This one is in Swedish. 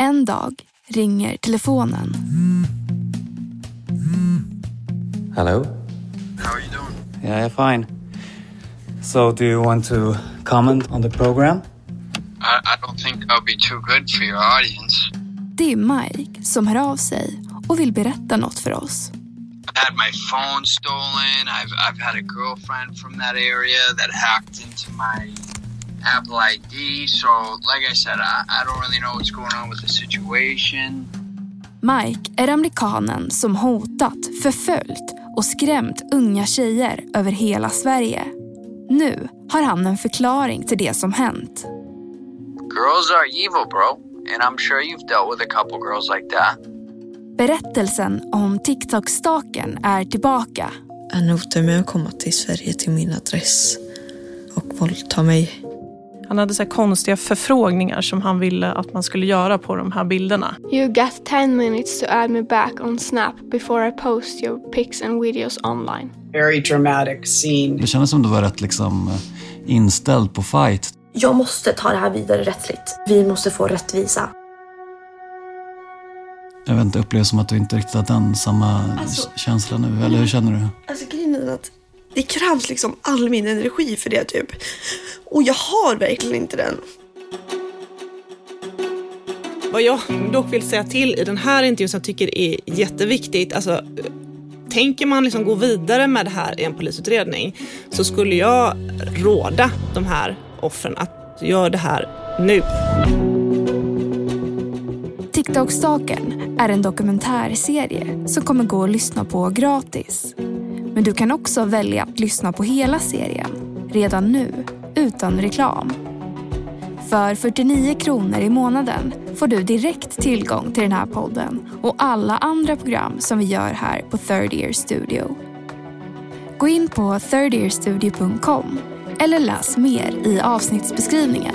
En dag ringer telefonen. Hello? How are you doing? Yeah, fine. So, do you want to comment on the program? I, I don't think I'll be too good for your audience. Det är Mike som hör av sig och vill berätta något för oss. I had my phone stolen. I've, I've had a girlfriend from that area that hacked into my Apple ID. So, like I said, I, I don't really know what's going on with the situation. Mike är amerikanen som hotat, förföljt och skrämt unga tjejer över hela Sverige. Nu har han en förklaring till det som hänt. Girls are evil, bro. And I'm sure you've dealt with a couple girls like that. Berättelsen om TikTok-staken är tillbaka. Han hotade med att komma till Sverige till min adress och våldta mig. Han hade så här konstiga förfrågningar som han ville att man skulle göra på de här bilderna. You got 10 minutes to add me back on Snap before I post your pics and videos online. very dramatic scene. Det kändes som du var rätt liksom inställd på fight. Jag måste ta det här vidare rättsligt. Vi måste få rättvisa. Jag vet inte, upplever som att du inte riktigt har den samma Alltså- känsla nu. Eller hur känner du? Alltså grejen är att det krävs liksom all min energi för det typ. Och jag har verkligen inte den. Vad jag dock vill säga till i den här intervjun som jag tycker är jätteviktigt, alltså tänker man liksom gå vidare med det här i en polisutredning så skulle jag råda de här offren att göra det här nu. TikTok-staken är en dokumentärserie som kommer gå att lyssna på gratis. Men du kan också välja att lyssna på hela serien redan nu utan reklam. För 49 kronor i månaden får du direkt tillgång till den här podden och alla andra program som vi gör här på Third Year Studio. Gå in på thirdyearstudio.com eller läs mer i avsnittsbeskrivningen.